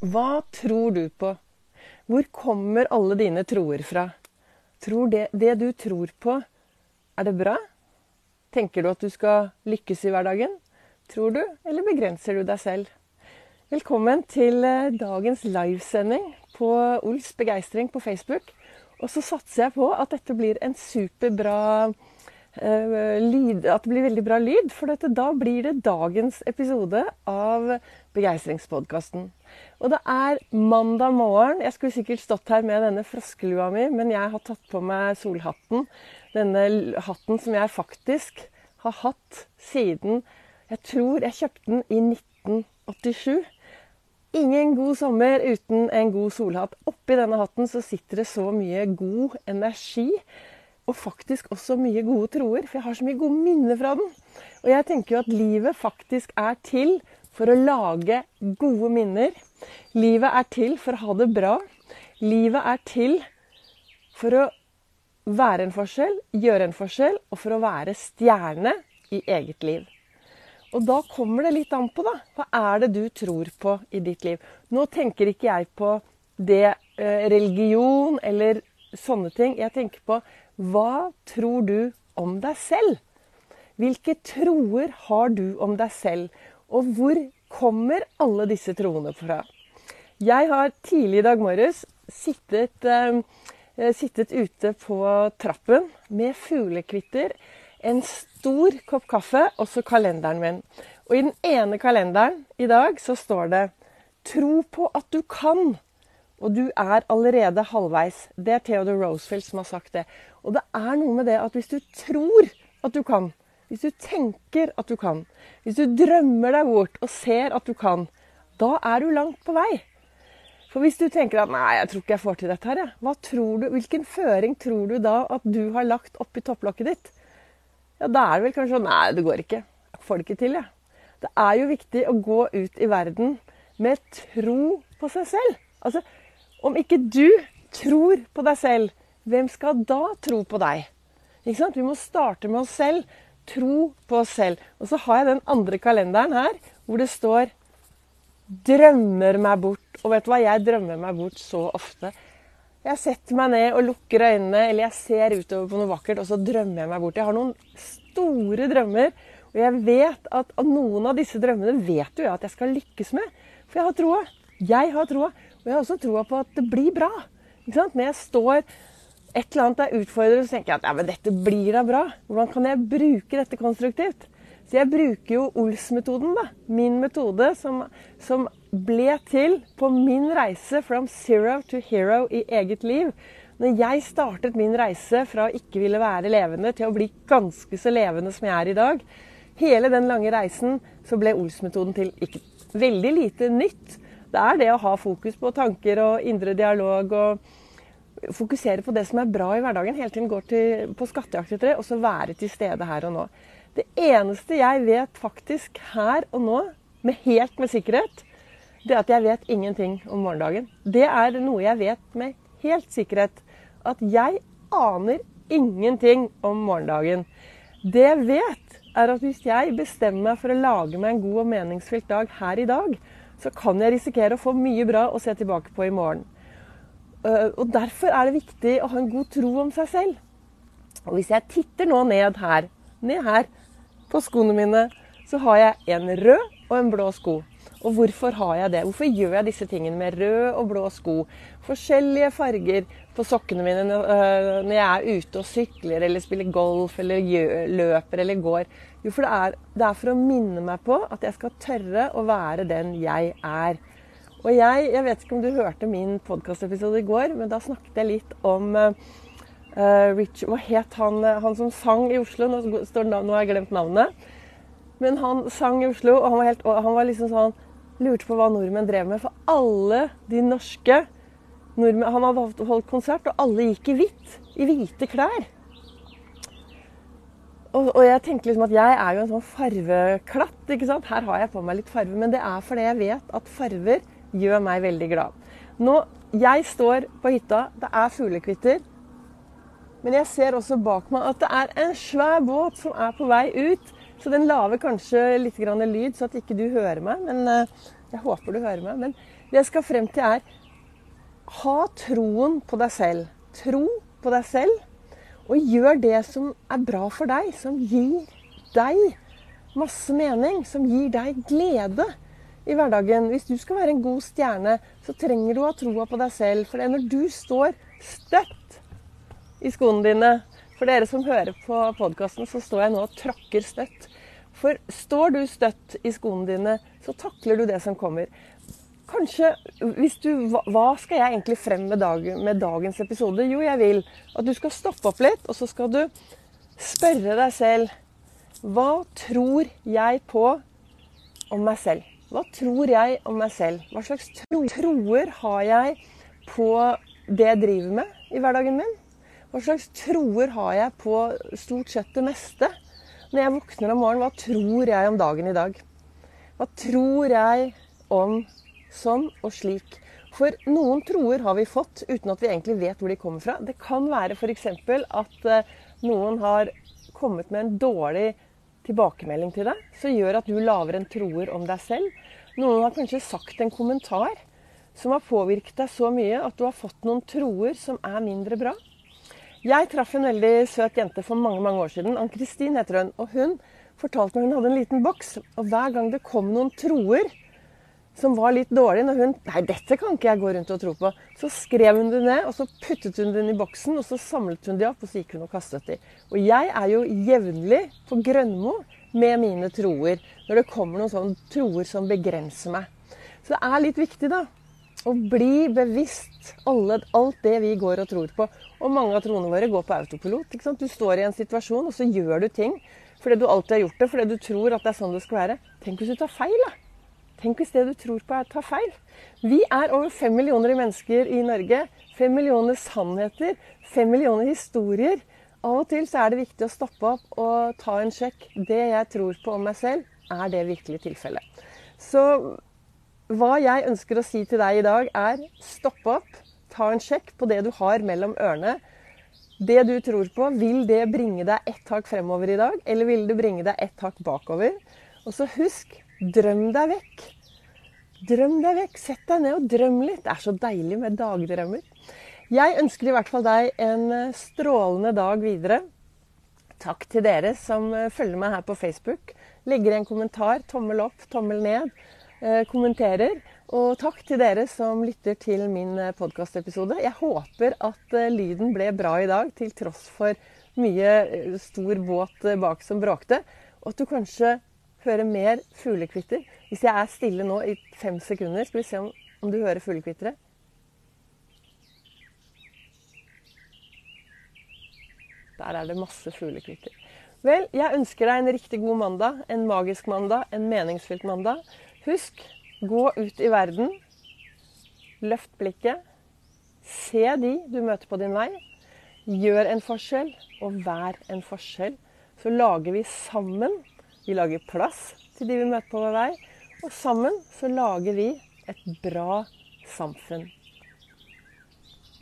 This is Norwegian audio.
Hva tror du på? Hvor kommer alle dine troer fra? Tror det, det du tror på, er det bra? Tenker du at du skal lykkes i hverdagen? Tror du, eller begrenser du deg selv? Velkommen til eh, dagens livesending på Ols begeistring på Facebook. Og så satser jeg på at dette blir en superbra uh, lyd, At det blir veldig bra lyd. For dette, da blir det dagens episode av Begeistringspodkasten. Og det er mandag morgen. Jeg skulle sikkert stått her med denne froskelua mi, men jeg har tatt på meg solhatten. Denne hatten som jeg faktisk har hatt siden Jeg tror jeg kjøpte den i 1987. Ingen god sommer uten en god solhatt. Oppi denne hatten så sitter det så mye god energi. Og faktisk også mye gode troer, for jeg har så mye gode minner fra den. Og jeg tenker jo at livet faktisk er til for å lage gode minner. Livet er til for å ha det bra. Livet er til for å være en forskjell, gjøre en forskjell, og for å være stjerne i eget liv. Og da kommer det litt an på, da. Hva er det du tror på i ditt liv? Nå tenker ikke jeg på det eh, religion eller sånne ting. Jeg tenker på hva tror du om deg selv? Hvilke troer har du om deg selv? Og hvor kommer alle disse troene fra? Jeg har tidlig i dag morges sittet, eh, sittet ute på trappen med fuglekvitter en stor kopp kaffe og så kalenderen min. Og i den ene kalenderen i dag så står det 'Tro på at du kan'. Og du er allerede halvveis. Det er Theodore Roosevelt som har sagt det. Og det er noe med det at hvis du tror at du kan, hvis du tenker at du kan, hvis du drømmer deg bort og ser at du kan, da er du langt på vei. For hvis du tenker at 'nei, jeg tror ikke jeg får til dette her', ja. tror du, hvilken føring tror du da at du har lagt oppi topplokket ditt? ja, da er det vel kanskje sånn Nei, det går ikke. Jeg får det ikke til, jeg. Det er jo viktig å gå ut i verden med tro på seg selv. Altså, om ikke du tror på deg selv, hvem skal da tro på deg? Ikke sant? Vi må starte med oss selv. Tro på oss selv. Og så har jeg den andre kalenderen her hvor det står 'drømmer meg bort'. Og vet du hva? Jeg drømmer meg bort så ofte. Jeg setter meg ned og lukker øynene, eller jeg ser utover på noe vakkert, og så drømmer jeg meg bort. Jeg har noen store drømmer, og jeg vet at noen av disse drømmene vet jo jeg at jeg skal lykkes med. For jeg har troa. Jeg har troa. Og jeg har også troa på at det blir bra. Når jeg står et eller annet er utfordrende, så tenker jeg at ja, men dette blir da bra. Hvordan kan jeg bruke dette konstruktivt? Så jeg bruker jo Ols-metoden, da. Min metode som, som ble til på min reise from zero to hero i eget liv. Når jeg startet min reise fra å ikke ville være levende til å bli ganske så levende som jeg er i dag, hele den lange reisen, så ble Ols-metoden til ikke veldig lite nytt. Det er det å ha fokus på tanker og indre dialog og fokusere på det som er bra i hverdagen. Hele tiden gå til, på skattejakt etter det, og så være til stede her og nå. Det eneste jeg vet faktisk her og nå, med helt med sikkerhet, det er at jeg vet ingenting om morgendagen. Det er noe jeg vet med helt sikkerhet. At jeg aner ingenting om morgendagen. Det jeg vet, er at hvis jeg bestemmer meg for å lage meg en god og meningsfylt dag her i dag, så kan jeg risikere å få mye bra å se tilbake på i morgen. Øh, og Derfor er det viktig å ha en god tro om seg selv. Og hvis jeg titter nå ned her, ned her på skoene mine, så har jeg en rød og en blå sko. Og hvorfor har jeg det? Hvorfor gjør jeg disse tingene med rød og blå sko? Forskjellige farger på sokkene mine når jeg er ute og sykler eller spiller golf eller løper eller går. Jo, for det er, det er for å minne meg på at jeg skal tørre å være den jeg er. Og jeg, jeg vet ikke om du hørte min podkastepisode i går, men da snakket jeg litt om uh, Rich, Hva het han, han som sang i Oslo? Nå, står, nå har jeg glemt navnet. Men han sang i Oslo, og han var, helt, han var liksom sånn lurte på hva nordmenn drev med. For alle de norske nordmenn Han hadde holdt konsert, og alle gikk i hvitt. I hvite klær. Og, og, jeg tenker liksom at jeg er jo en sånn farveklatt. ikke sant? Her har jeg på meg litt farve, men det er fordi jeg vet at farver gjør meg veldig glad. Nå, Jeg står på hytta, det er fuglekvitter. Men jeg ser også bak meg at det er en svær båt som er på vei ut Så den lager kanskje litt lyd, så at ikke du hører meg. Men eh, jeg håper du hører meg. Men det jeg skal frem til, er ha troen på deg selv. Tro på deg selv, og gjør det som er bra for deg. Som gir deg masse mening. Som gir deg glede i hverdagen. Hvis du skal være en god stjerne, så trenger du å ha troa på deg selv. For det er når du står støtt i skoene dine For dere som hører på podkasten, så står jeg nå og tråkker støtt. For står du støtt i skoene dine, så takler du det som kommer. Kanskje hvis du Hva skal jeg egentlig frem med, dag, med dagens episode? Jo, jeg vil at du skal stoppe opp litt, og så skal du spørre deg selv Hva tror jeg på om meg selv? Hva tror jeg om meg selv? Hva slags tro troer har jeg på det jeg driver med i hverdagen min? Hva slags troer har jeg på stort sett det meste? Når jeg våkner om morgenen, hva tror jeg om dagen i dag? Hva tror jeg om sånn og slik? For noen troer har vi fått uten at vi egentlig vet hvor de kommer fra. Det kan være f.eks. at eh, noen har kommet med en dårlig tilbakemelding til deg, som gjør at du lager en troer om deg selv. Noen har kanskje sagt en kommentar som har påvirket deg så mye at du har fått noen troer som er mindre bra. Jeg traff en veldig søt jente for mange mange år siden. Ann-Kristin heter hun. Og hun fortalte meg hun hadde en liten boks. Og hver gang det kom noen troer som var litt dårlig, når hun Nei, dette kan ikke jeg gå rundt og tro på. Så skrev hun det ned, og så puttet hun det i boksen, og så samlet hun de opp, og så gikk hun og kastet de. Og jeg er jo jevnlig på Grønmo med mine troer. Når det kommer noen sånne troer som begrenser meg. Så det er litt viktig, da. Å bli bevisst alle, alt det vi går og tror på. Og mange av troene våre går på autopilot. Du står i en situasjon, og så gjør du ting fordi du alltid har gjort det, fordi du tror at det er sånn det skal være. Tenk hvis du tar feil, da. Tenk hvis det du tror på, er tar feil. Vi er over fem millioner mennesker i Norge. Fem millioner sannheter. Fem millioner historier. Av og til så er det viktig å stoppe opp og ta en sjekk. Det jeg tror på om meg selv, er det virkelig tilfellet. Så hva jeg ønsker å si til deg i dag, er stopp opp, ta en sjekk på det du har mellom ørene. Det du tror på, vil det bringe deg ett hakk fremover i dag, eller vil det bringe deg ett hakk bakover? Og så husk, drøm deg vekk. Drøm deg vekk. Sett deg ned og drøm litt. Det er så deilig med dagdrømmer. Jeg ønsker i hvert fall deg en strålende dag videre. Takk til dere som følger meg her på Facebook. Legger en kommentar, tommel opp, tommel ned. Eh, kommenterer. Og takk til dere som lytter til min eh, podkastepisode. Jeg håper at eh, lyden ble bra i dag, til tross for mye stor båt bak som bråkte. Og at du kanskje hører mer fuglekvitter. Hvis jeg er stille nå i fem sekunder, skal vi se om, om du hører fuglekvitteret. Der er det masse fuglekvitter. Vel, jeg ønsker deg en riktig god mandag. En magisk mandag. En meningsfylt mandag. Husk, gå ut i verden. Løft blikket. Se de du møter på din vei. Gjør en forskjell, og vær en forskjell. Så lager vi sammen Vi lager plass til de vi møter på vår vei. Og sammen så lager vi et bra samfunn.